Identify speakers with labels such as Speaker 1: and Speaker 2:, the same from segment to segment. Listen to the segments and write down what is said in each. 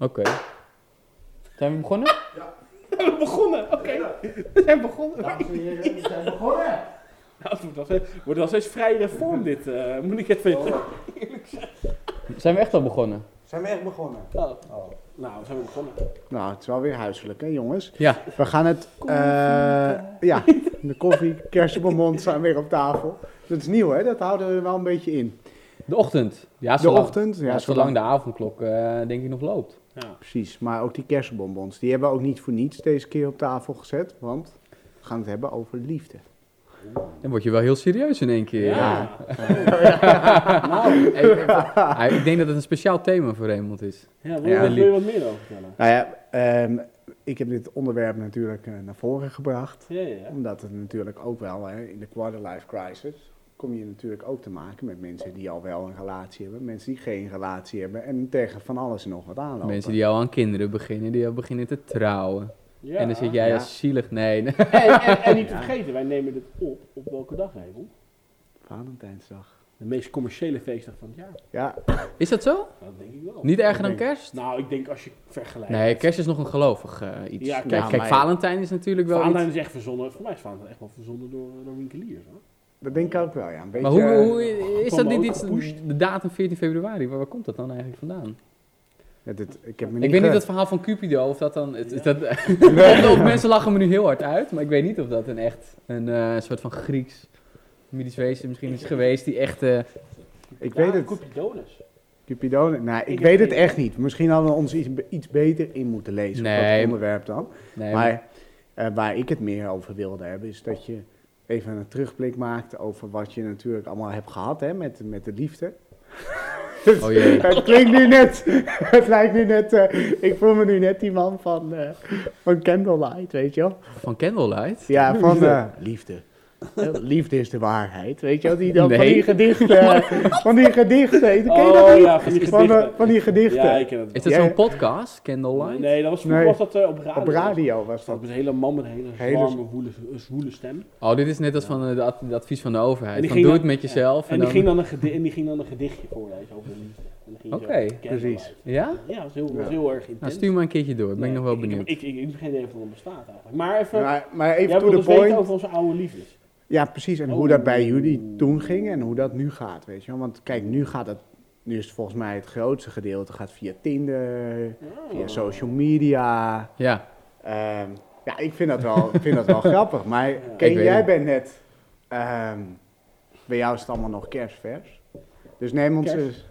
Speaker 1: Oké. Zijn we begonnen?
Speaker 2: We begonnen, oké. We zijn begonnen.
Speaker 3: Dames en heren, we zijn begonnen.
Speaker 2: Nou, het wordt wel steeds- wordt wel steeds reform dit, eh, moet ik even
Speaker 3: Oh,
Speaker 1: Zijn we echt al begonnen?
Speaker 3: zijn we echt begonnen?
Speaker 2: Oh.
Speaker 3: Oh.
Speaker 2: Nou, we zijn we begonnen.
Speaker 3: Nou, het is wel weer huiselijk, hè jongens?
Speaker 1: Ja.
Speaker 3: We gaan het, eh, ja, de koffie, kersenbonbons zijn weer op tafel. Dat is nieuw, hè? Dat houden we wel een beetje in.
Speaker 1: De ochtend. Ja,
Speaker 3: De
Speaker 1: zolang,
Speaker 3: ochtend, ja,
Speaker 1: ja,
Speaker 3: zolang-
Speaker 1: zolang de avondklok eh, denk ik nog loopt.
Speaker 2: Ja.
Speaker 3: Precies, maar ook die kersenbonbons, die hebben we ook niet voor niets deze keer op tafel gezet, want we gaan het hebben over liefde.
Speaker 1: Dan word je wel heel serieus in één keer.
Speaker 2: Ja.
Speaker 1: nou, ik, ik- ik denk dat het een speciaal thema voor Raymond is.
Speaker 2: Ja, wil,
Speaker 3: Ja.
Speaker 2: wil je wat meer over vertellen?
Speaker 3: Nou ja, ehm, ik heb dit onderwerp natuurlijk eh, naar voren gebracht,
Speaker 2: Ja, ja, ja.
Speaker 3: omdat het natuurlijk ook wel, hè, in de quarterlife crisis, kom je natuurlijk ook te maken met mensen die al wel een relatie hebben, mensen die geen relatie hebben en tegen van alles en nog wat aanlopen.
Speaker 1: Mensen die al aan kinderen beginnen, die al beginnen te trouwen.
Speaker 2: Ja.
Speaker 1: En dan zit jij
Speaker 3: Ja.
Speaker 1: als zielig. Nee, nee.
Speaker 2: En, en, en niet te vergeten, wij nemen dit op op welke dag, Raymond?
Speaker 3: Valentijnsdag.
Speaker 2: De meest commerciële feestdag van het jaar.
Speaker 3: Ja,
Speaker 1: Is dat zo?
Speaker 2: Dat denk ik wel.
Speaker 1: Niet erger dan kerst?
Speaker 2: Nou, ik denk als je vergelijkt.
Speaker 1: Nee, kerst is nog een gelovig eh, iets.
Speaker 2: Ja,
Speaker 1: kijk, Valentijn is natuurlijk wel
Speaker 2: Valentijn
Speaker 1: iets.
Speaker 2: is echt verzonnen. Voor mij is Valentijn echt wel verzonnen door, door winkeliers. Hoor.
Speaker 3: Dat denk ik ook wel, ja. Een beetje,
Speaker 1: Maar hoe,
Speaker 3: eh,
Speaker 1: hoe is dat niet iets, de datum 14 februari, waar, waar komt dat dan eigenlijk vandaan?
Speaker 3: ja, dit- ik heb me
Speaker 1: Ik
Speaker 3: niet
Speaker 1: weet niet dat verhaal van Cupido, of dat dan... Het,
Speaker 2: Ja.
Speaker 1: dat, of mensen lachen me nu heel hard uit, maar ik weet niet of dat een echt, een eh, soort van Grieks mythisch wezen misschien is geweest, die echt... eh,
Speaker 3: Ik weet het.
Speaker 2: Cupidonus.
Speaker 3: Cupidon, nou, ik,
Speaker 2: Ik
Speaker 3: weet het echt niet. Misschien hadden we ons iets, iets beter in moeten lezen op
Speaker 1: Nee.
Speaker 3: dat onderwerp dan.
Speaker 1: nee,
Speaker 3: maar eh, waar ik het meer over wilde hebben, is dat je even een terugblik maakt over wat je natuurlijk allemaal hebt gehad hè, met, met de liefde.
Speaker 1: Oh jee.
Speaker 3: het klinkt nu net, het lijkt nu net, eh, ik voel me nu net die man van, eh, van Candlelight, weet je wel.
Speaker 1: Van Candlelight?
Speaker 3: Ja, van eh, liefde. Eh, Liefde is de waarheid, weet je? Die dan van
Speaker 1: Nee.
Speaker 3: die gedichten, van die gedichten, ken je dat
Speaker 2: Oh
Speaker 3: niet?
Speaker 2: ja, van die
Speaker 3: Van, eh,
Speaker 2: gedichten.
Speaker 3: van die gedichten.
Speaker 2: Ja, ik ken het
Speaker 1: Is dat zo'n podcast, Candlelight?
Speaker 2: Nee, dat was, vroeger
Speaker 3: Nee.
Speaker 2: was dat eh, op radio.
Speaker 3: Op radio was
Speaker 2: Dat
Speaker 3: dat.
Speaker 2: was een hele man met een hele
Speaker 3: Hele-
Speaker 2: zwarme, woele, zwoele stem.
Speaker 1: Oh, dit is net als van eh, de, ad- de advies van de overheid.
Speaker 2: Die
Speaker 1: Van doe
Speaker 2: dan-
Speaker 1: het met jezelf.
Speaker 2: En, die
Speaker 1: dan-
Speaker 2: ging dan een gedi- en die ging dan een gedichtje voorlezen over de liefde. En dan ging je zo,
Speaker 1: Oké,
Speaker 3: precies.
Speaker 1: Ja?
Speaker 2: Ja, dat was heel,
Speaker 3: Ja.
Speaker 2: heel erg intens.
Speaker 1: Nou, stuur me een keertje door, ben
Speaker 2: Nee,
Speaker 1: ik nog wel benieuwd.
Speaker 2: Ik, ik, ik, ik heb geen idee of dat bestaat eigenlijk. Maar even,
Speaker 3: Maar, maar even
Speaker 2: jij
Speaker 3: to the
Speaker 2: dus weten
Speaker 3: point.
Speaker 2: over onze oude liefdes.
Speaker 3: Ja, precies. En
Speaker 2: Oh.
Speaker 3: hoe dat bij jullie toen ging en hoe dat nu gaat, weet je wel. Want kijk, nu gaat het, nu is het volgens mij het grootste gedeelte gaat via Tinder, via
Speaker 2: Oh.
Speaker 3: social media.
Speaker 1: Ja,
Speaker 3: Ehm, ja, ik vind dat wel, ik vind dat wel grappig. Maar
Speaker 1: weet
Speaker 3: jij
Speaker 1: het.
Speaker 3: bent net, ehm, bij jou is het allemaal nog kerstvers. Dus neem ons eens...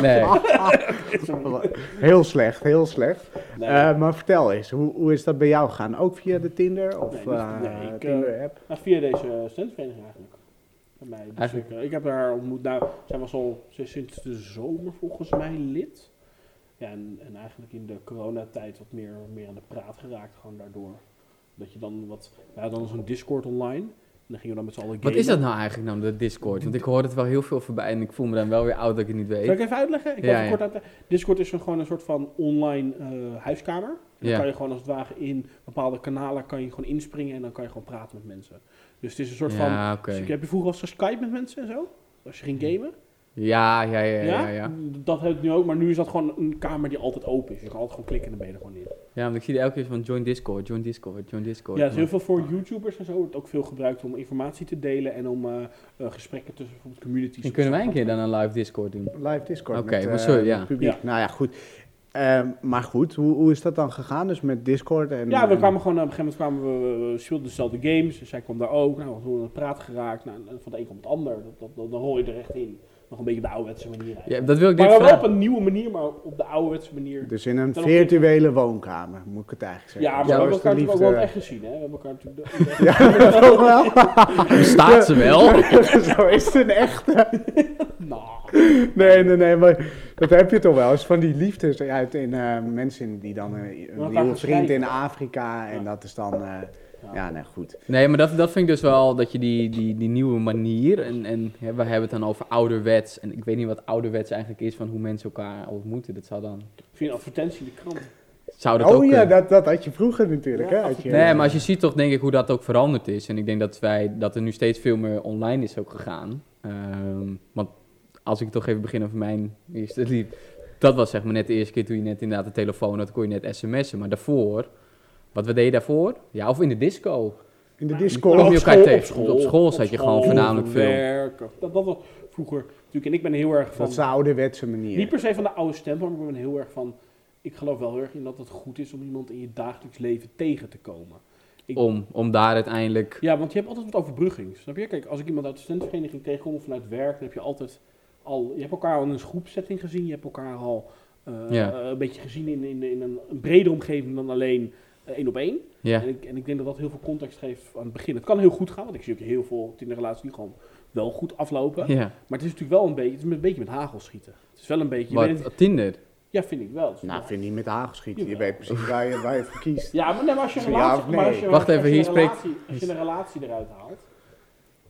Speaker 1: Nee.
Speaker 3: heel slecht, heel slecht.
Speaker 2: Nee.
Speaker 3: Eh, maar vertel eens, hoe, hoe is dat bij jou gegaan? Ook via de Tinder of
Speaker 2: Nee,
Speaker 3: eh,
Speaker 2: nee, ik,
Speaker 3: Tinder-app?
Speaker 2: Nou, via deze studentenvereniging eigenlijk. Bij mij. Dus
Speaker 1: Eigenlijk-
Speaker 2: ik, eh, ik heb haar ontmoet. Nou, zij was al sinds de zomer volgens mij lid. Ja, en, en eigenlijk in de coronatijd wat meer, meer aan de praat geraakt. Gewoon daardoor. Dat je dan wat... Ja, dan is een Discord online. En dan gingen we dan met z'n allen
Speaker 1: wat is
Speaker 2: gamen.
Speaker 1: dat nou eigenlijk nou, de Discord? Want ik hoor het wel heel veel voorbij en ik voel me dan wel weer oud dat ik het niet
Speaker 2: Zal ik
Speaker 1: weet.
Speaker 2: even uitleggen? Ik
Speaker 1: Ja,
Speaker 2: ja,
Speaker 1: ja.
Speaker 2: kort. Discord is gewoon een soort van online eh, huiskamer. Dan
Speaker 1: Ja.
Speaker 2: kan je gewoon als het ware in bepaalde kanalen kan je gewoon inspringen en dan kan je gewoon praten met mensen. Dus het is een soort van...
Speaker 1: Ja, oké.
Speaker 2: Dus heb je vroeger al eens Skype met mensen en zo? Als je ging gamen?
Speaker 1: Ja, ja, ja, ja, ja.
Speaker 2: Dat heb ik nu ook, maar nu is dat gewoon een kamer die altijd open is. Je kan altijd gewoon klikken en dan ben je er gewoon in.
Speaker 1: Ja, want ik zie elke keer van join Discord, join Discord, join Discord.
Speaker 2: Ja, is heel veel voor YouTubers en zo. wordt ook veel gebruikt om informatie te delen en om eh, eh, gesprekken tussen bijvoorbeeld communities.
Speaker 1: En kunnen wij een keer dan een live Discord doen?
Speaker 3: Live Discord
Speaker 1: Oké,
Speaker 3: met,
Speaker 1: maar
Speaker 3: eh,
Speaker 1: sorry, ja.
Speaker 3: met publiek.
Speaker 2: Ja.
Speaker 3: Nou ja, goed. Ehm, maar goed, hoe, hoe is dat dan gegaan? Dus met Discord en...
Speaker 2: Ja, we
Speaker 3: en-
Speaker 2: kwamen gewoon op een gegeven moment kwamen we, we speelden dezelfde games. Dus zij kwam daar ook. Nou, we hadden het praten geraakt. Nou, van de een komt het ander. Dat, dat, dat- dan rol je er echt in. Nog een beetje op de ouderwetse manier
Speaker 1: Ja, dat wil ik
Speaker 2: maar
Speaker 1: dit
Speaker 2: wel op een nieuwe manier, maar op de ouderwetse manier.
Speaker 3: Dus in een virtuele woonkamer, moet ik het eigenlijk zeggen.
Speaker 2: Ja, maar we hebben
Speaker 3: is
Speaker 2: elkaar natuurlijk ook wel echt gezien. Hè? We hebben elkaar natuurlijk... de-
Speaker 3: Ja, toch wel?
Speaker 1: Bestaat ze wel?
Speaker 3: Zo is het een echte.
Speaker 2: nou,
Speaker 3: Nee, nee, nee, maar dat heb je toch wel eens van die liefdes uit in eh, mensen die dan eh, een nieuwe vriend in. Afrika en
Speaker 2: Ja.
Speaker 3: dat is dan, eh,
Speaker 2: Ja.
Speaker 3: ja, nee, goed.
Speaker 1: Nee, maar dat, dat vind ik dus wel, dat je die, die, die nieuwe manier, en, en hè, we hebben het dan over ouderwets, en ik weet niet wat ouderwets eigenlijk is van hoe mensen elkaar ontmoeten, dat zou dan,
Speaker 2: via een advertentie in de krant.
Speaker 1: zou dat ook
Speaker 3: Oh ja,
Speaker 1: kunnen.
Speaker 3: dat, dat had je vroeger natuurlijk,
Speaker 2: Ja,
Speaker 3: hè? Had je,
Speaker 1: Nee, maar als je ziet toch denk ik hoe dat ook veranderd is, en ik denk dat, wij, dat er nu steeds veel meer online is ook gegaan, Ehm, want als ik toch even begin over mijn eerste lief, Dat was zeg maar net de eerste keer toen je net inderdaad de telefoon had, kon je net sms'en. Maar daarvoor, wat we deden daarvoor? Ja, of in de disco.
Speaker 3: In de
Speaker 2: Ja,
Speaker 3: Discord.
Speaker 1: Kom je
Speaker 2: Op
Speaker 1: elkaar
Speaker 2: school,
Speaker 1: tegen.
Speaker 2: op
Speaker 1: Op school zat je gewoon
Speaker 2: school,
Speaker 1: voornamelijk veel.
Speaker 2: werk, Dat, dat was vroeger natuurlijk. En ik ben heel erg van...
Speaker 3: Dat is de ouderwetse manier.
Speaker 2: Niet per se van de oude stempel, maar ik ben heel erg van... Ik geloof wel heel erg in dat het goed is om iemand in je dagelijks leven tegen te komen. Ik-
Speaker 1: Om, om daar uiteindelijk...
Speaker 2: Ja, want je hebt altijd wat overbrugging. Snap je? Kijk, als ik iemand uit de studentenvereniging tegenkom of vanuit werk, dan heb je altijd al... Je hebt elkaar al in een groepsetting gezien. Je hebt elkaar al eh,
Speaker 1: Ja.
Speaker 2: eh, een beetje gezien in, in, in een, een bredere omgeving dan alleen één op één.
Speaker 1: Ja,
Speaker 2: En, ik, en ik denk dat dat heel veel context geeft aan het begin. Het kan heel goed gaan, want ik zie ook heel veel Tinder-relaties die gewoon wel goed aflopen.
Speaker 1: ja.
Speaker 2: Maar het is natuurlijk wel een beetje, het is een beetje met hagel schieten. Het is wel een beetje... je
Speaker 1: Wat? Tinder?
Speaker 2: ja, vind ik wel.
Speaker 3: Nou, vind niet met hagelschieten. Je
Speaker 2: Jawel.
Speaker 3: weet precies waar je, waar je voor kiest.
Speaker 2: Ja, maar, nee, maar als je een
Speaker 3: Ja
Speaker 2: relatie, als
Speaker 3: nee?
Speaker 2: je,
Speaker 1: Wacht even,
Speaker 2: je
Speaker 1: hier spreekt-
Speaker 2: als je een relatie eruit haalt,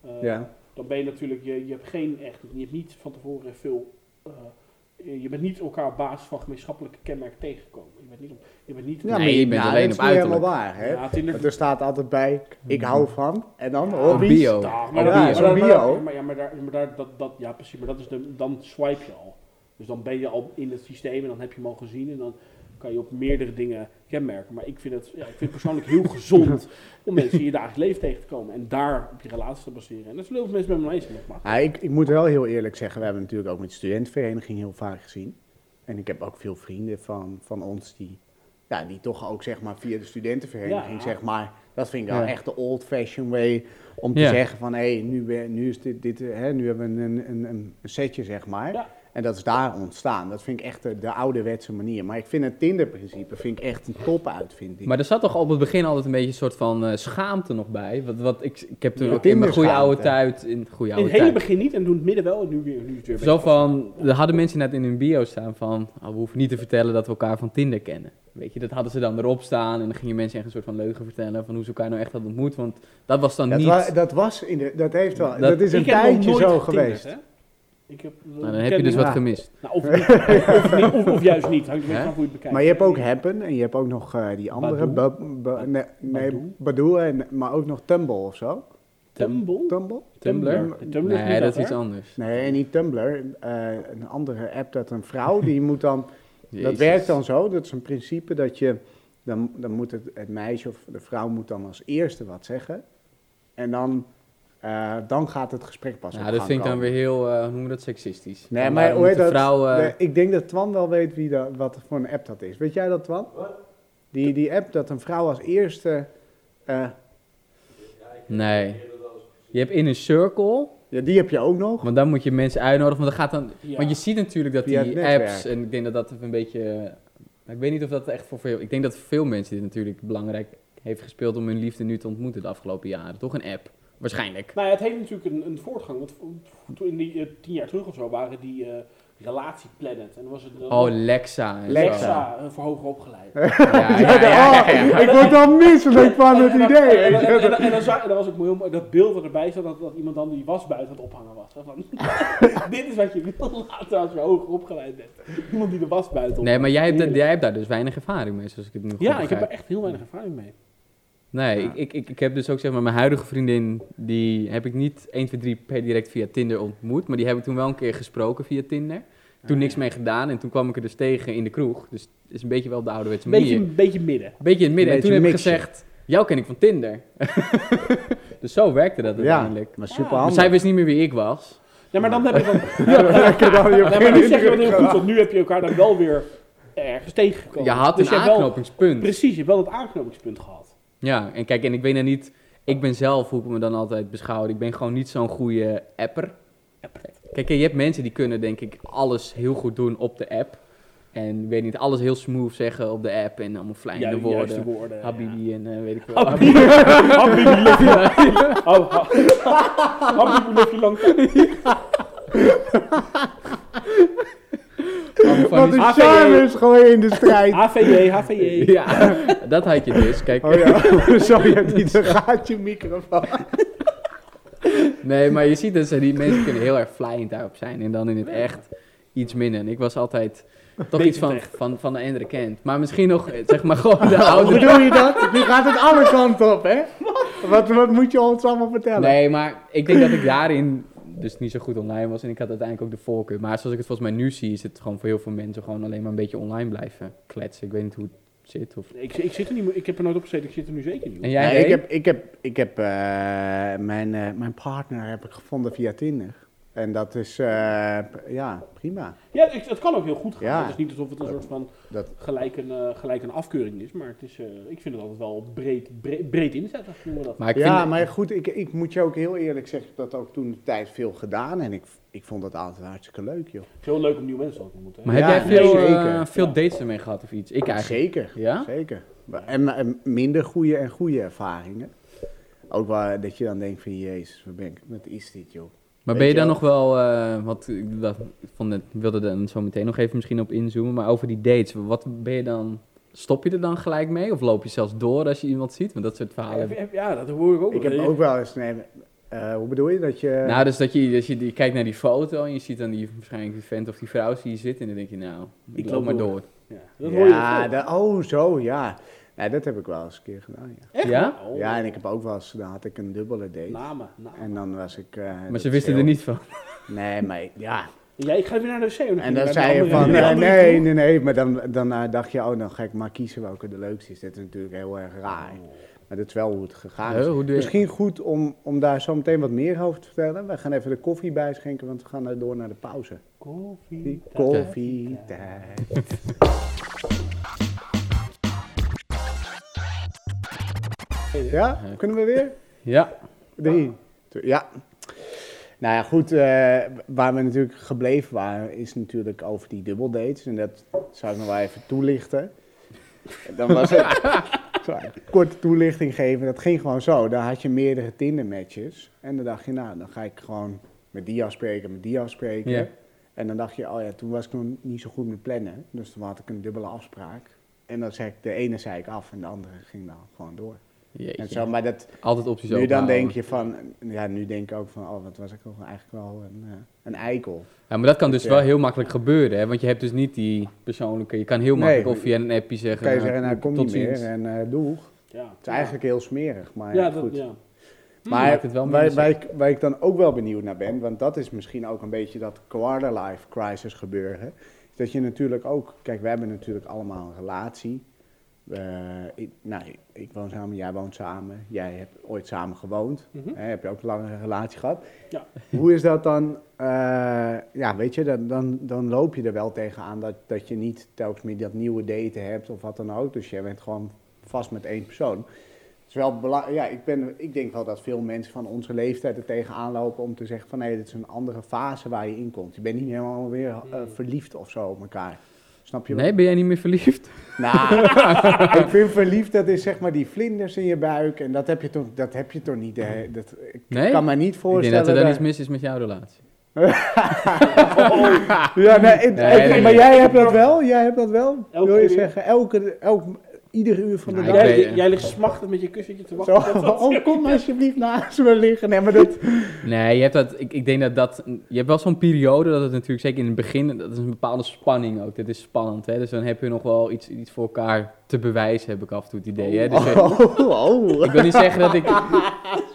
Speaker 2: eh,
Speaker 3: Ja.
Speaker 2: dan ben je natuurlijk, je, je hebt geen echt, je hebt niet van tevoren veel, eh, je je bent niet elkaar op basis van gemeenschappelijke kenmerken tegengekomen. Je bent niet, op, je bent niet,
Speaker 1: Nee, je bent alleen
Speaker 3: dat
Speaker 1: op
Speaker 3: niet helemaal
Speaker 1: uiterlijk.
Speaker 3: waar, hè?
Speaker 2: ja,
Speaker 3: er staat altijd bij, ik hou van, en dan
Speaker 2: Ja,
Speaker 3: hobby's.
Speaker 1: bio.
Speaker 2: Dag,
Speaker 1: Oh,
Speaker 2: maar,
Speaker 1: bio.
Speaker 2: maar,
Speaker 3: Zo'n
Speaker 2: maar,
Speaker 3: bio.
Speaker 2: maar, ja, maar, daar, maar daar, dat, dat, ja, precies, maar dat is de, dan swipe je al. Dus dan ben je al in het systeem en dan heb je hem al gezien en dan kan je op meerdere dingen kenmerken. Maar ik vind het, ja, ik vind het persoonlijk heel gezond om mensen in je dagelijks leven tegen te komen en daar op je relatie te baseren. En dat zullen heel veel mensen met me eens zijn.
Speaker 3: Ja, ik, ik moet wel heel eerlijk zeggen, we hebben natuurlijk ook met de studentenvereniging heel vaak gezien. En ik heb ook veel vrienden van, van ons die, ja, die toch ook zeg maar via de studentenvereniging,
Speaker 2: Ja.
Speaker 3: zeg maar, dat vind ik wel
Speaker 1: Ja.
Speaker 3: echt de old-fashioned way om te
Speaker 1: Ja.
Speaker 3: zeggen van, hé, nu, ben- nu is dit, dit hè, nu hebben we een, een, een, een setje, zeg maar. En dat is daar ontstaan. Dat vind ik echt de, de ouderwetse manier. Maar ik vind het Tinder-principe vind ik echt een top uitvinding.
Speaker 1: Maar er zat toch op het begin altijd een beetje een soort van eh, schaamte nog bij. Wat, wat ik, ik heb toen
Speaker 2: Ja,
Speaker 1: ook in mijn goede oude tijd... In het goede
Speaker 2: In het
Speaker 1: oude
Speaker 2: hele
Speaker 1: tijd.
Speaker 2: begin niet en toen het midden wel en nu weer. Nu weer
Speaker 1: Zo van, er hadden mensen net in hun bio staan van, oh, we hoeven niet te vertellen dat we elkaar van Tinder kennen. Weet je, dat hadden ze dan erop staan en dan gingen mensen echt een soort van leugen vertellen van hoe ze elkaar nou echt hadden ontmoet. Want dat was dan
Speaker 3: dat,
Speaker 1: niet...
Speaker 3: wa- dat was in de, dat heeft wel, dat,
Speaker 1: Dat-
Speaker 3: is een tijdje zo geweest.
Speaker 2: Ik heb,
Speaker 1: nou, dan heb je dus wat gemist.
Speaker 2: Nou, of, niet, of, niet, of, of juist niet. Hangt er hoe je het bekijkt.
Speaker 3: Maar je hebt ook Happen en je hebt ook nog eh, die andere,
Speaker 2: Badoo?
Speaker 3: Ba- Ba- nee, nee,
Speaker 2: Badoo?
Speaker 3: Badoo, en, maar ook nog Tumble of zo.
Speaker 2: Tumble?
Speaker 3: Tumble?
Speaker 1: Tumblr?
Speaker 2: Tumblr. Is
Speaker 1: Nee, dat is iets anders.
Speaker 3: Nee, niet Tumblr. eh, een andere app dat een vrouw, die moet dan, dat werkt dan zo, dat is een principe dat je, dan, dan moet het, het meisje of de vrouw moet dan als eerste wat zeggen. En dan, eh, dan gaat het gesprek pas
Speaker 1: Ja,
Speaker 3: op
Speaker 1: dat vind ik dan weer heel, eh, hoe noem je dat, seksistisch.
Speaker 3: Nee, maar
Speaker 1: de
Speaker 3: dat?
Speaker 1: vrouw, eh,
Speaker 3: Nee, ik denk dat Twan wel weet wie dat, wat voor een app dat is. Weet jij dat, Twan? Die, die app dat een vrouw als eerste... eh,
Speaker 1: Nee. Je hebt in een circle,
Speaker 3: ja, die heb je ook nog.
Speaker 1: want dan moet je mensen uitnodigen. Want, dan gaat dan,
Speaker 2: Ja.
Speaker 1: want je ziet natuurlijk dat
Speaker 3: Via
Speaker 1: die
Speaker 3: netwerk.
Speaker 1: apps, en ik denk dat dat een beetje... eh, Ik weet niet of dat echt voor veel... Ik denk dat voor veel mensen dit natuurlijk belangrijk heeft gespeeld om hun liefde nu te ontmoeten de afgelopen jaren. Toch een app? Waarschijnlijk.
Speaker 2: Nou ja, het heeft natuurlijk een, een voortgang. Want toen in die eh, tien jaar terug of zo waren die eh relatieplanet. En dan was het dan
Speaker 1: Oh, Lexa. en
Speaker 3: Lexa.
Speaker 2: Lexa eh, voor hoger opgeleid.
Speaker 1: Ja, ja, ja, ja, ja.
Speaker 3: Ik word dan misselijk van het idee.
Speaker 2: En, dan, zag- en dan was ook heel mooi dat beeld dat erbij zat, dat, dat iemand dan die was buiten aan het ophangen was. Van, dit is wat je wil laten als je hoger opgeleid bent. Iemand die de was buiten
Speaker 1: Nee, maar jij hebt, jij hebt daar dus weinig ervaring mee, zoals ik het nu goed
Speaker 2: Ja, ik heb er echt heel weinig ervaring mee.
Speaker 1: Nee,
Speaker 3: Ja.
Speaker 1: ik, ik, ik, ik heb dus ook zeg maar, mijn huidige vriendin, die heb ik niet 1, 2, 3 per direct via Tinder ontmoet, maar die heb ik toen wel een keer gesproken via Tinder. Toen niks mee gedaan en toen kwam ik er dus tegen in de kroeg. Dus het is een beetje wel de ouderwetse manier.
Speaker 2: beetje, een beetje midden.
Speaker 1: Een beetje in het midden. En toen heb ik gezegd, jou ken ik van Tinder. dus zo werkte dat
Speaker 3: Ja,
Speaker 1: uiteindelijk.
Speaker 3: maar super
Speaker 2: Ja,
Speaker 1: Maar
Speaker 3: handig.
Speaker 1: zij wist niet meer wie ik was.
Speaker 2: Ja, maar dan heb je dan...
Speaker 3: Dan, je
Speaker 2: Nee, maar nu zeg je wat heel goed, want nu heb je elkaar dan wel weer ergens tegengekomen.
Speaker 1: Je had
Speaker 2: Dus
Speaker 1: een
Speaker 2: je hebt wel-
Speaker 1: aanknopingspunt.
Speaker 2: Precies, je hebt wel het aanknopingspunt gehad.
Speaker 1: Ja, en kijk, en ik weet nou niet... Ik ben zelf, hoe ik me dan altijd beschouw, ik ben gewoon niet zo'n goede apper. Kijk, je hebt mensen die kunnen denk ik alles heel goed doen op de app. En ik weet niet, alles heel smooth zeggen op de app en allemaal
Speaker 2: Ja,
Speaker 1: fijne
Speaker 2: de juiste
Speaker 1: woorden.
Speaker 2: woorden.
Speaker 1: Habibi en eh, weet ik veel.
Speaker 2: Habibi. Habibi, love you. Oh, ha- Habibi, love you long time.
Speaker 1: Allemaal van
Speaker 3: Wat
Speaker 1: die-
Speaker 3: een
Speaker 2: AVJ.
Speaker 3: charme is gewoon in de strijd.
Speaker 2: HVJ, HVJ.
Speaker 1: Ja, dat had je dus. Kijk,
Speaker 3: Oh ja, sorry, het niet een gaatje microfoon.
Speaker 1: nee, maar je ziet dat ze die mensen kunnen heel erg flyend daarop zijn. En dan in het echt iets minder. En ik was altijd toch iets van, van, van de andere kant. Maar misschien nog, eh, zeg maar gewoon de
Speaker 3: Hoe
Speaker 1: oude...
Speaker 3: bedoel je dat? Nu gaat het alle kanten op, hè? Wat, wat moet je ons allemaal vertellen?
Speaker 1: Nee, maar ik denk dat ik daarin dus niet zo goed online was. En ik had uiteindelijk ook de voorkeur. Maar zoals ik het volgens mij nu zie, is het gewoon voor heel veel mensen gewoon alleen maar een beetje online blijven kletsen. Ik weet niet hoe het zit. Of...
Speaker 2: Ik, ik, zit er niet, meer- ik heb er nooit op gezeten, ik zit er nu zeker niet op.
Speaker 1: En jij,
Speaker 3: Nee, ik heb, ik heb, ik heb eh, mijn, eh, mijn partner heb ik gevonden via Tinder. En dat is, eh, ja, prima.
Speaker 2: Ja, ik, het kan ook heel goed gaan.
Speaker 3: Ja.
Speaker 2: Het is niet alsof het een soort van
Speaker 3: Dat,
Speaker 2: gelijk een, eh, gelijk een afkeuring is, maar het is, eh, ik vind het altijd wel breed, breed, breed inzetten, noemen we dat.
Speaker 1: Maar ik
Speaker 3: ja,
Speaker 1: vind,
Speaker 3: maar goed, ik, ik moet je ook heel eerlijk zeggen, ik heb dat ook toen de tijd veel gedaan. En ik, ik vond dat altijd hartstikke leuk, joh.
Speaker 2: Het is heel leuk om nieuwe mensen te ontmoeten.
Speaker 1: maar heb jij veel, eh, veel
Speaker 2: Ja.
Speaker 1: dates ermee gehad of iets? Ik eigenlijk.
Speaker 3: Zeker,
Speaker 1: Ja?
Speaker 3: zeker. En, en minder goede en goede ervaringen. Ook wel dat je dan denkt van, jezus, wat, ben ik, wat is dit, joh.
Speaker 1: Maar ben je dan nog wel, eh wat ik dat, ik vond het, ik wilde er dan zo meteen nog even misschien op inzoomen, maar over die dates, wat ben je dan, stop je er dan gelijk mee of loop je zelfs door als je iemand ziet? Want dat soort verhalen.
Speaker 2: Ja, ja, dat hoor ik ook.
Speaker 3: Ik heb ook wel eens, nee, eh, hoe bedoel je dat je...
Speaker 1: Nou, dus dat je, dat je, je kijkt naar die foto en je ziet dan die, waarschijnlijk die vent of die vrouw zie je zitten en dan denk je, nou, ik,
Speaker 2: Ik
Speaker 1: loop
Speaker 2: loop
Speaker 1: maar
Speaker 2: door.
Speaker 1: door.
Speaker 2: Ja, dat hoor je
Speaker 3: ja,
Speaker 2: veel.
Speaker 3: dat- oh, zo, ja. Nee, dat heb ik wel eens een keer gedaan, ja.
Speaker 2: Echt?
Speaker 1: Ja?
Speaker 2: Oh.
Speaker 3: Ja, en ik heb ook wel eens, dan had ik een dubbele date.
Speaker 2: Namen, namen.
Speaker 3: En dan was ik... eh,
Speaker 1: Maar
Speaker 3: dat
Speaker 1: ze
Speaker 3: is
Speaker 1: wisten
Speaker 3: heel-
Speaker 1: er niet van.
Speaker 3: Nee, maar ja.
Speaker 2: Ja, ik ga weer naar de wc.
Speaker 3: En dan zei je van,
Speaker 2: nee,
Speaker 3: eh, nee, nee, nee. Maar dan, dan eh, dacht je, oh, dan ga ik maar kiezen welke de leukste is. Dit is natuurlijk heel erg raar. Maar dat is wel hoe het gegaan is. Misschien goed om, om daar zo meteen wat meer over te vertellen. We gaan even de koffie bijschenken, want we gaan door naar de pauze.
Speaker 2: Koffie.
Speaker 3: Koffietijd. Ja, kunnen we weer?
Speaker 1: Ja,
Speaker 3: Drie. Ja. Nou ja, goed. eh, waar we natuurlijk gebleven waren, is natuurlijk over die dubbeldates. En dat zou ik nog wel even toelichten. Dan was het... Sorry, korte toelichting geven. Dat ging gewoon zo. Dan had je meerdere Tinder-matches. En dan dacht je, nou, dan ga ik gewoon met die afspreken, met die afspreken. En dan dacht je, oh ja, toen was ik nog niet zo goed met plannen. Dus toen had ik een dubbele afspraak. En dan zei ik, de ene zei ik af en de andere ging dan gewoon door.
Speaker 1: Jeetje.
Speaker 3: En zo, maar dat,
Speaker 1: altijd opties
Speaker 3: nu dan denk je van, ja, nu denk ik ook van, oh, wat was ik toch eigenlijk wel een, eh, een eikel.
Speaker 1: Ja, maar dat kan dus
Speaker 3: Ja.
Speaker 1: wel heel makkelijk gebeuren, hè? want je hebt dus niet die persoonlijke... Je kan heel makkelijk
Speaker 3: Nee.
Speaker 1: of via een appje
Speaker 3: Dan
Speaker 1: zeggen...
Speaker 3: kan je
Speaker 1: nou,
Speaker 3: zeggen, nou, kom
Speaker 1: tot
Speaker 3: niet meer
Speaker 1: ziens.
Speaker 3: en eh doeg.
Speaker 2: Ja.
Speaker 3: Het is eigenlijk heel smerig, maar
Speaker 2: Ja,
Speaker 3: ja,
Speaker 2: dat,
Speaker 3: goed.
Speaker 2: ja.
Speaker 3: Maar
Speaker 1: het wel
Speaker 3: waar, ik, waar ik dan ook wel benieuwd naar ben, want dat is misschien ook een beetje dat quarter-life crisis gebeuren. Is dat je natuurlijk ook, kijk, we hebben natuurlijk allemaal een relatie. Eh, ik, nou, ik woon samen, jij woont samen, jij hebt ooit samen gewoond.
Speaker 2: Mhm.
Speaker 3: Hè, heb je ook een lange relatie gehad?
Speaker 2: Ja.
Speaker 3: Hoe is dat dan? eh, ja, weet je, dan, dan, dan loop je er wel tegenaan dat, dat je niet telkens meer dat nieuwe daten hebt of wat dan ook. Dus je bent gewoon vast met één persoon. Het is wel bela- ja, ik, ben, ik denk wel dat veel mensen van onze leeftijd er tegenaan lopen om te zeggen van hé, dit is een andere fase waar je in komt. Je bent niet helemaal weer eh, verliefd of zo op elkaar. Snap je? wat-
Speaker 1: Nee, ben jij niet meer verliefd?
Speaker 3: nou, ik vind verliefd, dat is zeg maar die vlinders in je buik. En dat heb je toch, dat heb je toch niet. hè? Dat, ik
Speaker 1: Nee?
Speaker 3: kan me niet
Speaker 1: Ik denk
Speaker 3: voorstellen.
Speaker 1: dat er dan
Speaker 3: dat-
Speaker 1: iets mis is met jouw relatie.
Speaker 3: Ja, nee, maar jij hebt dat wel? Jij hebt dat wel?
Speaker 2: Elke
Speaker 3: Wil je zeggen, elke, elk, ieder uur van de
Speaker 1: Nou,
Speaker 3: dag?
Speaker 1: ik
Speaker 2: Jij, ligt smachtend met je kussentje te wachten. dat-
Speaker 3: oh, kom alsjeblieft naast me liggen. Nee, maar dat...
Speaker 1: Nee, je hebt dat, ik, ik denk dat dat... Je hebt wel zo'n periode dat het natuurlijk, zeker in het begin, dat is een bepaalde spanning ook. Dit is spannend, hè. Dus dan heb je nog wel iets, iets voor elkaar te bewijzen, heb ik af en toe het idee, hè. Dus,
Speaker 3: Oh, oh.
Speaker 1: Ik wil niet zeggen dat ik...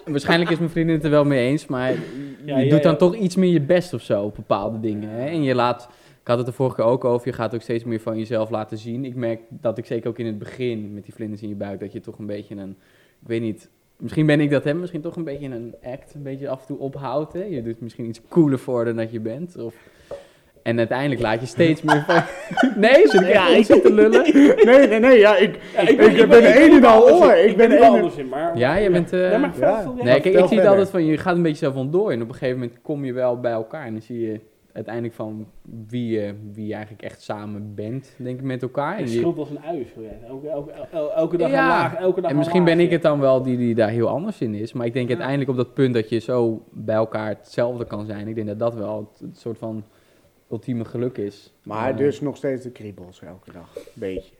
Speaker 1: Waarschijnlijk is mijn vriendin het er wel mee eens, maar je
Speaker 2: Ja, ja,
Speaker 1: doet dan
Speaker 2: ja.
Speaker 1: toch iets meer je best of zo op bepaalde dingen. Hè? En je laat... Ik had het de vorige keer ook over, je gaat ook steeds meer van jezelf laten zien. Ik merk dat ik zeker ook in het begin, met die vlinders in je buik, dat je toch een beetje een... Ik weet niet, misschien ben ik dat, hè? Misschien toch een beetje een act, een beetje af en toe ophoudt, hè? Je doet misschien iets cooler voor dan dat je bent, of... En uiteindelijk laat je steeds meer van... Nee, zit ik
Speaker 3: Ja, ik-
Speaker 1: zitten lullen?
Speaker 3: Nee, nee, nee, ja, ik...
Speaker 2: Ja,
Speaker 3: Ik ben
Speaker 2: ik
Speaker 3: een en al oor. Ik ben
Speaker 2: ben
Speaker 3: een-
Speaker 2: anders in, maar...
Speaker 1: Ja, je bent... eh,
Speaker 2: Ja, maar
Speaker 3: Ja.
Speaker 2: vertel jij.
Speaker 1: Nee, kijk, ik zie het altijd van, je gaat een beetje zo vandoor en op een gegeven moment kom je wel bij elkaar en dan zie je uiteindelijk van wie je, wie je eigenlijk echt samen bent, denk ik, met elkaar. Je-
Speaker 2: schuld als een ui. Elke, elke, elke, elke dag
Speaker 1: Ja.
Speaker 2: een laag, elke dag
Speaker 1: en
Speaker 2: een
Speaker 1: misschien ben ik het dan wel die, die daar heel anders in is, maar ik denk
Speaker 2: Ja.
Speaker 1: uiteindelijk op dat punt dat je zo bij elkaar hetzelfde kan zijn, ik denk dat dat wel het, het soort van ultieme geluk is.
Speaker 3: Maar
Speaker 1: Eh,
Speaker 3: dus nog steeds de kriebels elke dag. Beetje.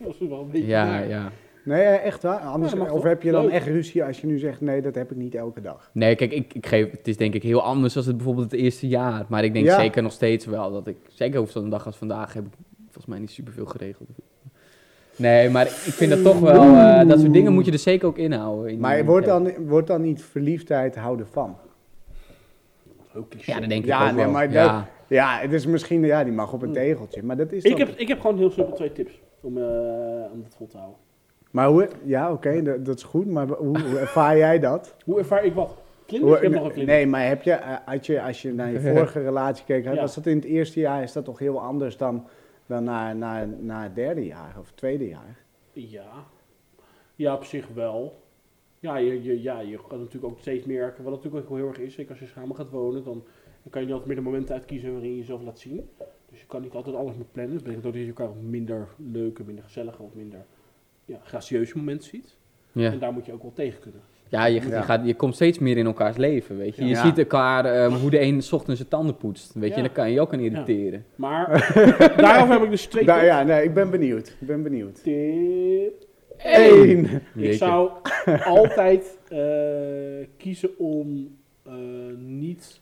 Speaker 2: Dat is wel een beetje...
Speaker 1: Ja, ja.
Speaker 3: Nee, eh, echt waar? Anders,
Speaker 2: Ja,
Speaker 3: of heb je dan
Speaker 2: Leuk.
Speaker 3: echt ruzie als je nu zegt, nee, dat heb ik niet elke dag?
Speaker 1: Nee, kijk, ik, ik geef, het is denk ik heel anders als het bijvoorbeeld het eerste jaar. Maar ik denk
Speaker 3: Ja.
Speaker 1: zeker nog steeds wel dat ik, zeker over zo'n dag als vandaag, heb ik volgens mij niet superveel geregeld. Nee, maar ik vind dat toch wel, eh, dat soort dingen moet je er zeker ook inhouden. In-
Speaker 3: Maar wordt dan, wordt dan niet verliefdheid houden van?
Speaker 1: Ja, dat denk ik
Speaker 3: Ja,
Speaker 1: ook
Speaker 3: nee,
Speaker 1: wel.
Speaker 3: maar dat-
Speaker 1: ja.
Speaker 3: Het is misschien, ja, die mag op een tegeltje, maar dat is
Speaker 2: ik, heb, ik heb gewoon heel simpel twee tips om, eh om dat vol te houden.
Speaker 3: Maar hoe, ja, oké, dat, dat is goed, maar hoe, hoe ervaar jij dat?
Speaker 2: Hoe ervaar ik wat? Vlinders?
Speaker 3: Hoe-
Speaker 2: Ik heb nog een
Speaker 3: nee, maar heb je, eh, als je, als je naar je vorige relatie keek,
Speaker 2: Ja.
Speaker 3: was dat in het eerste jaar, is dat toch heel anders dan, dan naar, naar, naar het derde jaar of tweede jaar?
Speaker 2: Ja. Ja, op zich wel. Ja, je, je, ja, je gaat natuurlijk ook steeds meer, wat natuurlijk ook heel erg is, zeker als je samen gaat wonen, dan, dan kan je niet altijd meer de momenten uitkiezen waarin je jezelf laat zien. Dus je kan niet altijd alles meer plannen. Dat betekent ook dat je elkaar minder leuke, minder gezellige of minder ja, gracieuze momenten ziet.
Speaker 1: Ja.
Speaker 2: En daar moet je ook wel tegen kunnen.
Speaker 1: Ja, je, gaat, je komt steeds meer in elkaars leven, weet je. Je
Speaker 3: Ja.
Speaker 1: ziet elkaar, ehm, hoe de een 's ochtends zijn tanden poetst, weet je.
Speaker 2: Ja.
Speaker 1: Dan kan je je ook aan irriteren.
Speaker 2: Maar daarover heb ik dus twee
Speaker 3: Daar, ja, nee, ik ben benieuwd. Ik ben benieuwd.
Speaker 2: Tip
Speaker 3: Eén.
Speaker 2: Ik
Speaker 1: Jeetje.
Speaker 2: zou altijd eh, kiezen om eh, niet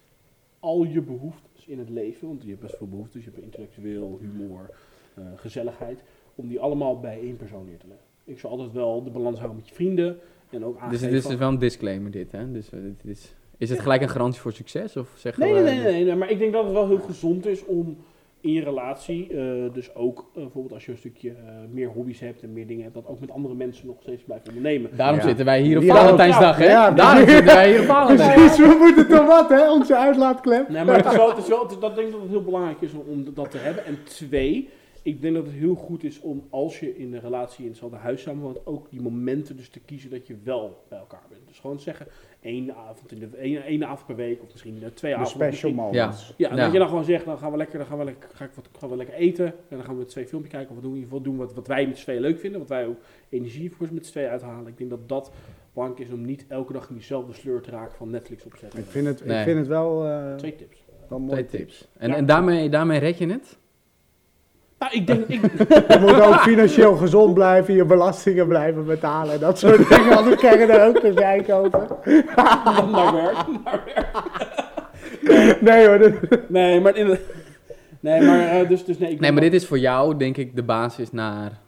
Speaker 2: al je behoeftes in het leven, want je hebt best veel behoeftes, je hebt intellectueel, humor, eh, gezelligheid, om die allemaal bij één persoon neer te leggen. Ik zou altijd wel de balans houden met je vrienden en ook
Speaker 1: Dus dit is wel een disclaimer dit, hè. Dus, eh, dit is, is het gelijk een garantie voor succes? Of zeggen
Speaker 2: Nee,
Speaker 1: we,
Speaker 2: nee, nee, nee, nee, maar ik denk dat het wel heel gezond is om in je relatie, eh, dus ook eh, bijvoorbeeld als je een stukje eh, meer hobby's hebt en meer dingen hebt, dat ook met andere mensen nog steeds blijven ondernemen.
Speaker 1: Daarom
Speaker 3: Ja.
Speaker 1: zitten wij hier op
Speaker 3: Ja,
Speaker 1: Valentijnsdag, hè.
Speaker 3: ja,
Speaker 1: Daarom zitten wij hier op Valentijnsdag.
Speaker 3: Precies, we moeten toch wat, hè? Onze uitlaatklep.
Speaker 2: Nee, maar het is wel, het is wel, het is- dat denk ik dat het heel belangrijk is om, om dat te hebben. En twee, ik denk dat het heel goed is om als je in een relatie in hetzelfde huis samenwoont, ook die momenten dus te kiezen dat je wel bij elkaar bent. Dus gewoon zeggen, één avond, in de, één, één avond per week of misschien twee
Speaker 3: De
Speaker 2: avonden.
Speaker 3: special moments.
Speaker 2: Ja, en
Speaker 1: Ja.
Speaker 2: dat je dan gewoon zegt, dan gaan we lekker, dan gaan we lekker, ga ik wat, gaan we lekker eten. En dan gaan we met twee filmpjes kijken. Of we doen in ieder geval doen wat, wat wij met z'n tweeën leuk vinden. Wat wij ook energie voor met z'n tweeën uithalen. Ik denk dat dat belangrijk is om niet elke dag in diezelfde sleur te raken van Netflix opzetten.
Speaker 3: Ik vind het,
Speaker 1: Nee.
Speaker 3: ik vind het wel, eh
Speaker 2: Twee tips.
Speaker 3: wel mooie
Speaker 1: Twee
Speaker 3: tips.
Speaker 1: tips. En,
Speaker 2: Ja.
Speaker 1: en daarmee, daarmee red je het?
Speaker 2: Nou, ik denk, ik,
Speaker 3: Je moet ook financieel gezond blijven, je belastingen blijven betalen. Dat soort dingen, anders krijg je er ook gezeik over.
Speaker 2: naar werk.
Speaker 3: Nee hoor,
Speaker 2: Nee, maar in de, Nee, maar eh, dus, dus nee. Ik
Speaker 1: Nee, maar dit is voor jou, denk ik, de basis naar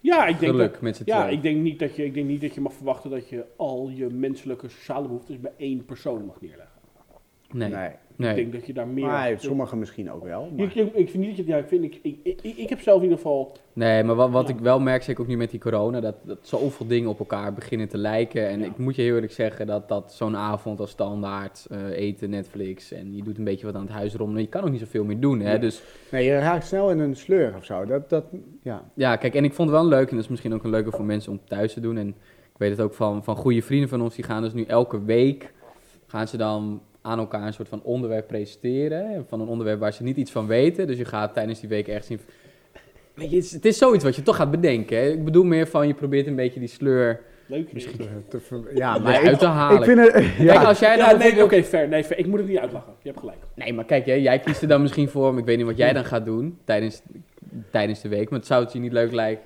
Speaker 2: Ja, ik denk
Speaker 1: geluk
Speaker 2: dat,
Speaker 1: met z'n
Speaker 2: ja,
Speaker 1: tweeën.
Speaker 2: ik denk, niet dat je, ik denk niet dat je mag verwachten dat je al je menselijke sociale behoeftes bij één persoon mag neerleggen.
Speaker 1: Nee,
Speaker 3: nee.
Speaker 1: nee.
Speaker 2: Ik denk dat je daar meer...
Speaker 3: Maar sommigen misschien ook wel.
Speaker 2: Ik,
Speaker 3: Maar.
Speaker 2: ik, ik vind niet dat je... Ja, ik, vind, ik, ik, ik, ik heb zelf in ieder geval...
Speaker 1: Nee, maar wat, wat ik wel merk, zeker ook nu met die corona, dat, dat zoveel dingen op elkaar beginnen te lijken. En
Speaker 2: Ja.
Speaker 1: ik moet je heel eerlijk zeggen dat, dat zo'n avond als standaard, eh, eten, Netflix en je doet een beetje wat aan het huis rommelen. Je kan ook niet zoveel meer doen, hè.
Speaker 2: Nee.
Speaker 1: Dus
Speaker 3: Nee, je raakt snel in een sleur of zo. Dat, dat, ja.
Speaker 1: ja, kijk, en ik vond het wel leuk en dat is misschien ook een leuke voor mensen om thuis te doen. En ik weet het ook van, van goede vrienden van ons, die gaan dus nu elke week, gaan ze dan aan elkaar een soort van onderwerp presenteren. Van een onderwerp waar ze niet iets van weten. Dus je gaat tijdens die week ergens in... Weet je, het is, het is zoiets wat je toch gaat bedenken. Hè? Ik bedoel meer van, je probeert een beetje die sleur
Speaker 2: Leuk.
Speaker 1: Misschien-
Speaker 3: Te ver- ja, maar ik,
Speaker 1: te halen.
Speaker 3: ik vind het...
Speaker 1: Kijk,
Speaker 3: Ja,
Speaker 1: als jij dan
Speaker 2: Ja, nee, oké, fair. Nee, fair. Ik moet het niet uitlachen. Je hebt gelijk.
Speaker 1: Nee, maar kijk, hè, jij kiest er dan misschien voor, maar ik weet niet wat jij dan gaat doen tijdens, tijdens de week. Maar het zou het je niet leuk lijken.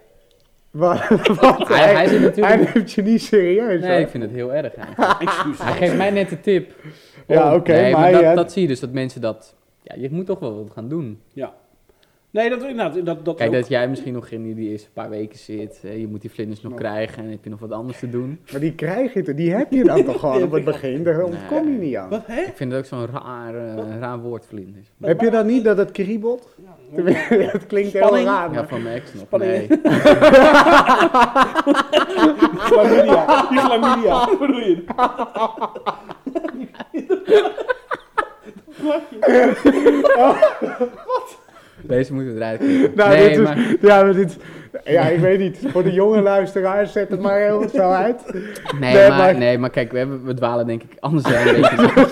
Speaker 3: Wat, wat,
Speaker 1: Hij,
Speaker 3: hij,
Speaker 1: hij zit natuurlijk...
Speaker 3: hij neemt je niet serieus.
Speaker 1: Nee,
Speaker 3: hoor.
Speaker 1: ik vind het heel erg. Hij geeft mij net de tip.
Speaker 3: Ja,
Speaker 1: Oh,
Speaker 3: oké,
Speaker 1: nee,
Speaker 3: maar
Speaker 1: dat,
Speaker 3: ja.
Speaker 1: dat zie je dus, dat mensen dat... Ja, je moet toch wel wat gaan doen.
Speaker 2: Nee, dat, nou, dat, dat
Speaker 1: Kijk,
Speaker 2: ook.
Speaker 1: dat jij misschien nog in die eerste paar weken zit. hè, Je moet die vlinders nog krijgen en heb je nog wat anders te doen.
Speaker 3: Maar die krijg je toch, die heb je dan toch gewoon op het begin. Daar ontkom je niet aan.
Speaker 2: Wat, hè?
Speaker 1: Ik vind het ook zo'n raar, eh, raar woord, vlinders.
Speaker 3: Heb je dat niet, dat het kriebelt?
Speaker 2: Ja,
Speaker 3: dat klinkt heel raar.
Speaker 1: Ja, van mijn ex nog.
Speaker 2: Spanning.
Speaker 1: Nee.
Speaker 2: Chlamydia. Die. Wat bedoel je?
Speaker 1: Deze moeten we eruit.
Speaker 3: Nou,
Speaker 1: nee,
Speaker 3: dit is-
Speaker 1: maar,
Speaker 3: Ja, maar dit, ja, ik weet niet. Voor de jonge luisteraars, zet het maar heel snel uit.
Speaker 1: nee,
Speaker 3: Nee,
Speaker 1: maar,
Speaker 3: maar-
Speaker 1: nee, maar kijk, we, hebben, we dwalen denk ik anders zijn een beetje.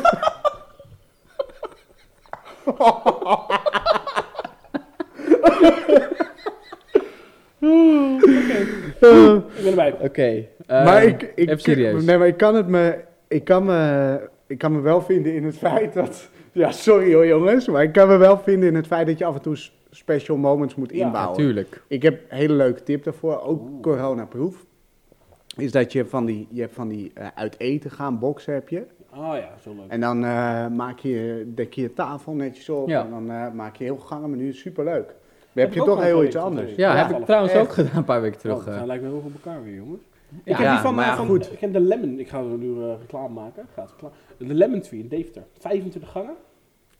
Speaker 2: Ik ben erbij.
Speaker 1: Oké. eh,
Speaker 3: maar ik, ik,
Speaker 1: serieus.
Speaker 3: Nee, maar ik kan, het me, ik, kan me, ik kan me wel vinden in het feit dat... Ja, sorry hoor jongens, maar ik kan me wel vinden in het feit dat je af en toe special moments moet
Speaker 2: Ja,
Speaker 3: inbouwen.
Speaker 1: Natuurlijk.
Speaker 3: Ik heb een hele leuke tip daarvoor, ook corona-proof. Is dat je van die, je hebt van die eh, uit eten gaan boxen heb je.
Speaker 2: Ah ja, zo leuk.
Speaker 3: En dan eh, maak je, dek je je tafel netjes op
Speaker 1: Ja.
Speaker 3: en dan eh, maak je heel gangenmenu, superleuk. Dan heb je
Speaker 2: ook
Speaker 3: toch
Speaker 2: wel
Speaker 3: heel iets anders.
Speaker 1: Ja,
Speaker 2: Ja,
Speaker 1: heb ik trouwens
Speaker 3: echt.
Speaker 1: ook gedaan een paar weken terug.
Speaker 2: Oh,
Speaker 1: eh.
Speaker 2: dat lijkt me heel veel op elkaar weer, jongens. Ik
Speaker 1: Ja,
Speaker 2: heb die van,
Speaker 1: maar
Speaker 2: eh,
Speaker 1: ja,
Speaker 2: van
Speaker 3: goed.
Speaker 2: Ik heb de Lemon, ik ga er nu eh, reclame maken. Gaat reclame. De Lemon Tree in Deventer. 25 gangen.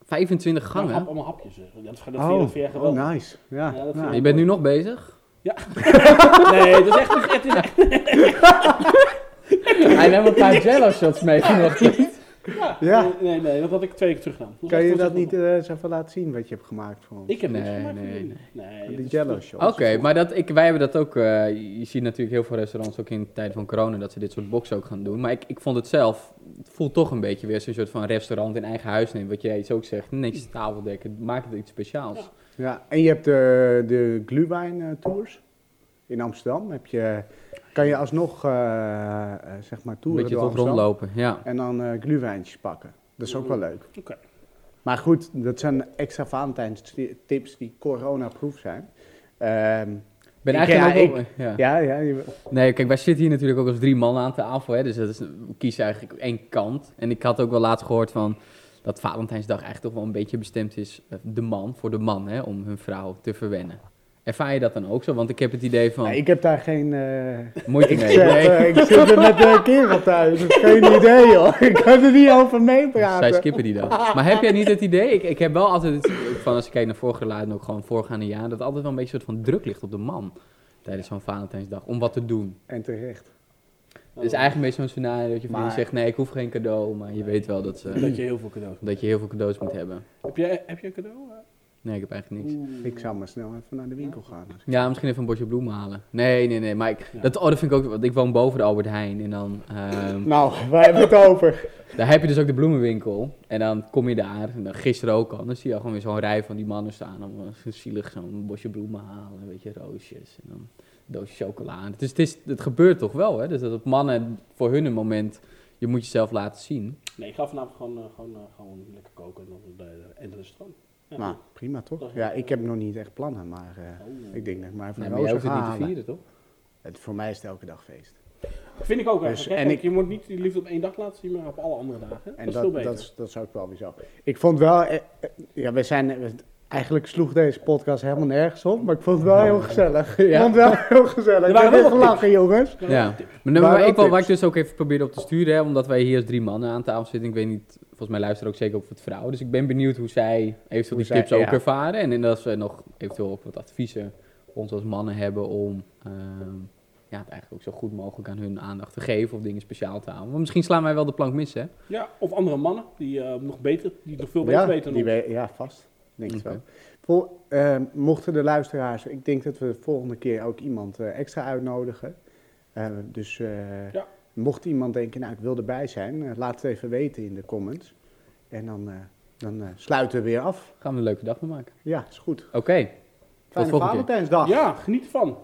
Speaker 1: 25
Speaker 2: Ja,
Speaker 1: gangen.
Speaker 2: hap, allemaal hapjes. Dat, dat,
Speaker 3: Oh,
Speaker 2: vind je
Speaker 3: oh, nice. Ja,
Speaker 2: Ja,
Speaker 3: ja.
Speaker 1: je bent nu nog bezig?
Speaker 2: Nee, dat is echt... Het is echt
Speaker 1: Hij neemt een paar jello shots mee vanochtend.
Speaker 2: ja.
Speaker 3: Ja.
Speaker 2: Nee, nee, nee, dat had ik twee keer teruggedaan. Dat was
Speaker 3: Kan je dat niet eh, eens even laten zien wat je hebt gemaakt voor ons?
Speaker 2: Ik heb niks
Speaker 1: Nee,
Speaker 2: gemaakt.
Speaker 1: nee,
Speaker 2: nee. nee. Is-
Speaker 3: jello show.
Speaker 1: Oké, maar dat, ik, wij hebben dat ook. eh, je ziet natuurlijk heel veel restaurants ook in de tijd van corona dat ze dit soort boxen ook gaan doen. Maar ik, ik vond het zelf. Het voelt toch een beetje weer als een soort van restaurant in eigen huis neemt. Wat jij ook zegt, niks tafeldekken, maak het iets speciaals.
Speaker 2: Ja.
Speaker 3: Ja, en je hebt de, de Glühwein eh, tours in Amsterdam. Heb je, kan je alsnog eh, eh, zeg maar toeren
Speaker 1: beetje
Speaker 3: door
Speaker 1: toch
Speaker 3: Amsterdam
Speaker 1: rondlopen, ja.
Speaker 3: en dan eh glühwijntjes pakken. Dat is ook wel leuk.
Speaker 2: Oké.
Speaker 3: Maar goed, dat zijn extra Valentijnstips die corona-proof zijn. Ehm,
Speaker 1: Ben
Speaker 3: Ik-
Speaker 1: eigenlijk
Speaker 3: ja,
Speaker 1: ook wel- ja.
Speaker 3: ja, ja, je-
Speaker 1: Nee, kijk, wij zitten hier natuurlijk ook als drie mannen aan tafel. Hè, dus dat is, we kiezen eigenlijk één kant. En ik had ook wel laatst gehoord van dat Valentijnsdag eigenlijk toch wel een beetje bestemd is, de man, voor de man, hè, om hun vrouw te verwennen. Ervaar je dat dan ook zo? Want ik heb het idee van,
Speaker 3: Ja, ik heb daar geen... eh,
Speaker 1: moeite
Speaker 3: ik,
Speaker 1: mee. Nee.
Speaker 3: eh, ik zit er met de kerel thuis. Geen idee, hoor. Ik kan er niet over meepraten.
Speaker 1: Zij skippen die dan. Maar heb jij niet het idee? Ik, ik heb wel altijd het van als ik kijk naar vorige jaar en ook gewoon voorgaande jaren, dat altijd wel een beetje een soort van druk ligt op de man tijdens zo'n Valentijnsdag om wat te doen.
Speaker 3: En terecht.
Speaker 1: Het is eigenlijk een beetje zo'n scenario dat je
Speaker 3: Maar-
Speaker 1: zegt nee, ik hoef geen cadeau, maar je weet wel dat, ze,
Speaker 2: Dat je heel veel cadeaus
Speaker 1: dat je heel veel cadeaus moet hebben.
Speaker 2: Heb je, heb je een cadeau?
Speaker 1: Nee, ik heb eigenlijk niks.
Speaker 2: Oeh.
Speaker 3: Ik zou maar snel even naar de winkel gaan. als ik-
Speaker 1: Ja, misschien even een bosje bloemen halen. Nee, nee, nee. Maar ik,
Speaker 2: Ja.
Speaker 1: dat, oh, dat vind ik ook. Want ik woon boven de Albert Heijn. En dan. ehm,
Speaker 3: Nou, waar hebben we het over?
Speaker 1: daar heb je dus ook de bloemenwinkel. En dan kom je daar. En dan gisteren ook al. Dan zie je al gewoon weer zo'n rij van die mannen staan. Om eh, zielig zo'n bosje bloemen halen. Een beetje roosjes. En dan een doosje chocola. Dus het, is, het gebeurt toch wel, hè? Dus dat het mannen voor hun een moment. Je moet jezelf laten zien.
Speaker 2: Nee, ik ga vanavond gewoon, eh, gewoon, eh, gewoon lekker koken en dan de, de, en de restaurant. Ja.
Speaker 3: Nou, prima toch? Ja, ik heb nog niet echt plannen, maar eh,
Speaker 2: Oh.
Speaker 3: ik denk dat ik maar even
Speaker 1: Nee,
Speaker 3: een ga
Speaker 1: niet te vieren, toch?
Speaker 3: Het, voor mij is het elke dag feest.
Speaker 2: Vind ik ook
Speaker 3: Dus-
Speaker 2: eigenlijk.
Speaker 3: en
Speaker 2: Kijk,
Speaker 3: ik-
Speaker 2: je moet niet die liefde op één dag laten zien, maar op alle andere dagen.
Speaker 3: En
Speaker 2: dat
Speaker 3: dat,
Speaker 2: veel beter.
Speaker 3: dat, is, dat is ook wel weer zo. Ik vond wel, eh, eh, ja, we zijn, eigenlijk sloeg deze podcast helemaal nergens op, maar ik vond het wel heel gezellig. Ik vond het wel heel gezellig.
Speaker 2: Er
Speaker 3: Ik
Speaker 2: waren wel
Speaker 3: heel gelachen, jongens.
Speaker 2: Ja.
Speaker 1: Maar,
Speaker 3: wel
Speaker 1: ik wil, waar ik dus ook even probeerde op te sturen, hè, omdat wij hier als drie mannen aan tafel zitten. Ik weet niet, volgens mij luisteren ook zeker ook wat vrouwen. Dus ik ben benieuwd hoe zij eventueel
Speaker 3: Hoe
Speaker 1: die
Speaker 3: zij-
Speaker 1: tips ook
Speaker 3: ja.
Speaker 1: ervaren. En, en dat ze nog eventueel ook wat adviezen ons als mannen hebben om ehm, ja, het eigenlijk ook zo goed mogelijk aan hun aandacht te geven of dingen speciaal te houden. Want misschien slaan wij wel de plank mis, hè?
Speaker 2: Ja, of andere mannen die eh, nog beter, die nog veel beter
Speaker 3: Ja,
Speaker 2: weten
Speaker 3: die we- ja, vast. Denk het
Speaker 1: Oké.
Speaker 3: wel. Vol, eh, mochten de luisteraars, ik denk dat we de volgende keer ook iemand eh, extra uitnodigen. Eh, dus eh,
Speaker 2: Ja.
Speaker 3: Mocht iemand denken, nou ik wil erbij zijn, eh, laat het even weten in de comments. En dan, eh, dan eh, sluiten we weer af.
Speaker 1: Gaan we een leuke dag van maken.
Speaker 3: Ja, is goed.
Speaker 1: Oké,
Speaker 3: Fijne. Valentijnsdag.
Speaker 2: Ja, geniet ervan.